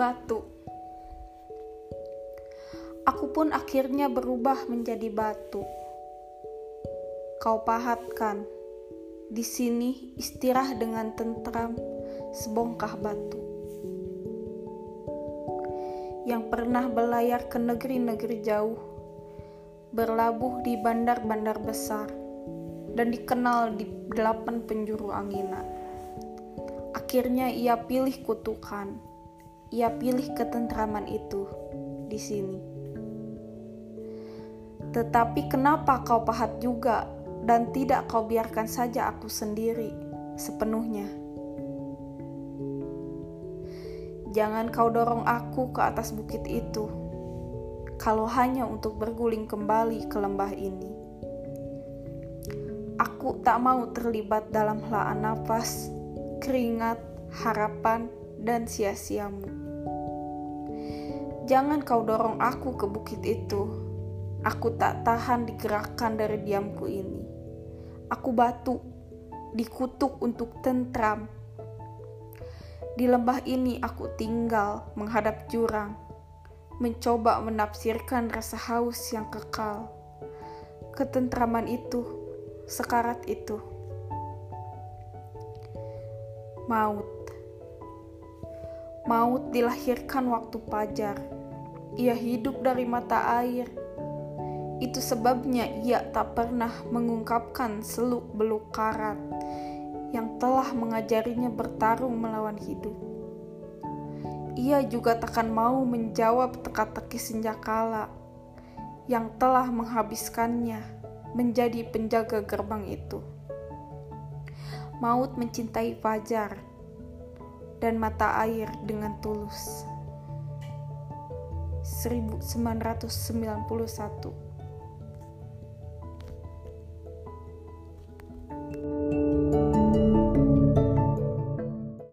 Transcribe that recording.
batu. Aku pun akhirnya berubah menjadi batu. Kau pahatkan, di sini istirahat dengan tentram sebongkah batu. Yang pernah berlayar ke negeri-negeri jauh, berlabuh di bandar-bandar besar, dan dikenal di delapan penjuru anginan. Akhirnya ia pilih kutukan, ia pilih ketentraman itu di sini. Tetapi kenapa kau pahat juga dan tidak kau biarkan saja aku sendiri sepenuhnya? Jangan kau dorong aku ke atas bukit itu, kalau hanya untuk berguling kembali ke lembah ini. Aku tak mau terlibat dalam helaan nafas, keringat, harapan, dan sia-siamu. Jangan kau dorong aku ke bukit itu. Aku tak tahan digerakkan dari diamku ini. Aku batu, dikutuk untuk tentram, di lembah ini aku tinggal menghadap jurang, mencoba menafsirkan rasa haus yang kekal. Ketentraman itu, sekarat itu. Maut. Maut dilahirkan waktu pajar. Ia hidup dari mata air. Itu sebabnya ia tak pernah mengungkapkan seluk-beluk karat yang telah mengajarinya bertarung melawan hidup. Ia juga takkan mau menjawab teka-teki senjakala yang telah menghabiskannya menjadi penjaga gerbang itu. Maut mencintai fajar dan mata air dengan tulus. 1991